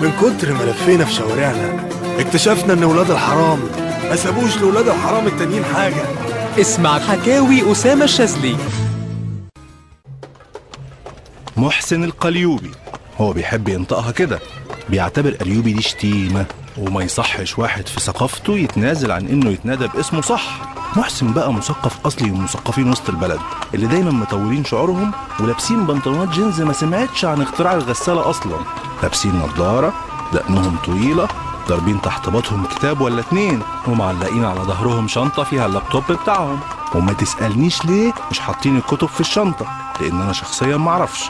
من كتر ما لفينا في شوارعنا اكتشفنا إن ولاد الحرام ما سابوش لولاد الحرام التانيين حاجة. اسمع حكاوي أسامة الشاذلي. محسن القليوبي هو بيحب ينطقها كده بيعتبر قليوبي دي شتيمة وما يصحش واحد في ثقافته يتنازل عن إنه يتنادى باسمه صح. محسن بقى مثقف أصلي ومثقفين وسط البلد اللي دايما مطولين شعورهم ولابسين بنطلونات جينز ما سمعتش عن اختراع الغسالة أصلا. لابسين نظارة دقنهم طويلة ضاربين تحت باطهم كتاب ولا اتنين ومعلقين على ظهرهم شنطة فيها اللابتوب بتاعهم. وما تسألنيش ليه مش حاطين الكتب في الشنطة لأن أنا شخصيا معرفش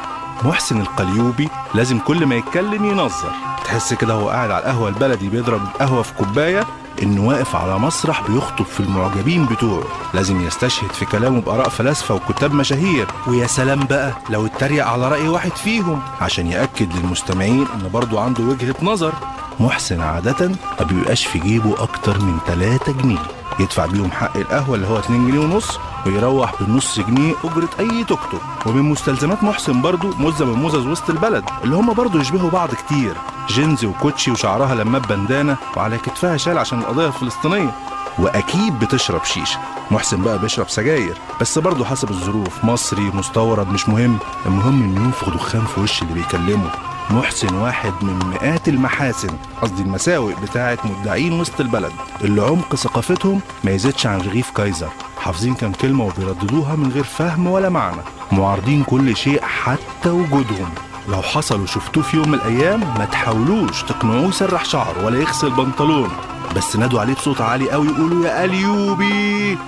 محسن القليوبي لازم كل ما يتكلم ينظر. تحس كده هو قاعد على القهوة البلدي بيضرب قهوة في كوباية إنه واقف على مسرح بيخطب في المعجبين بتوعه. لازم يستشهد في كلامه بآراء فلاسفة وكتاب مشاهير. ويا سلام بقى لو اتريق على رأي واحد فيهم عشان يأكد للمستمعين إن برضه عنده وجهة نظر. محسن عادة ما بيبقاش في جيبه أكتر من 3 جنيه. يدفع بيهم حق القهوة اللي هو 2 جنيه ونص ويروح بالنص جنيه أجرة أي توك ومن مستلزمات محسن برضو مزة من مزز وسط البلد اللي هم برضو يشبهوا بعض كتير. جينز وكوتشي وشعرها لمات بندانة وعلى كتفها شال عشان القضية الفلسطينية. وأكيد بتشرب شيشة محسن بقى بيشرب سجاير. بس برضه حسب الظروف مصري مستورد مش مهم. المهم إنه ينفخ دخان في وش اللي بيكلمه. محسن واحد من مئات المحاسن قصدي المساوئ بتاعة مدعين وسط البلد. اللي عمق ثقافتهم ما يزيدش عن رغيف كايزر. حافظين كام كلمة وبيرددوها من غير فهم ولا معنى. معارضين كل شيء حتى وجودهم. لو حصل وشفتوه في يوم من الأيام ما تحاولوش تقنعوه يسرح شعر ولا يغسل بنطلون. بس نادوا عليه بصوت عالي قوي يقولوا يا أليوبي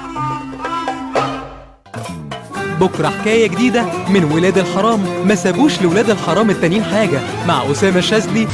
بكرة حكاية جديدة من ولاد الحرام. ما سابوش لولاد الحرام التانيين حاجة. مع أسامة الشاذلي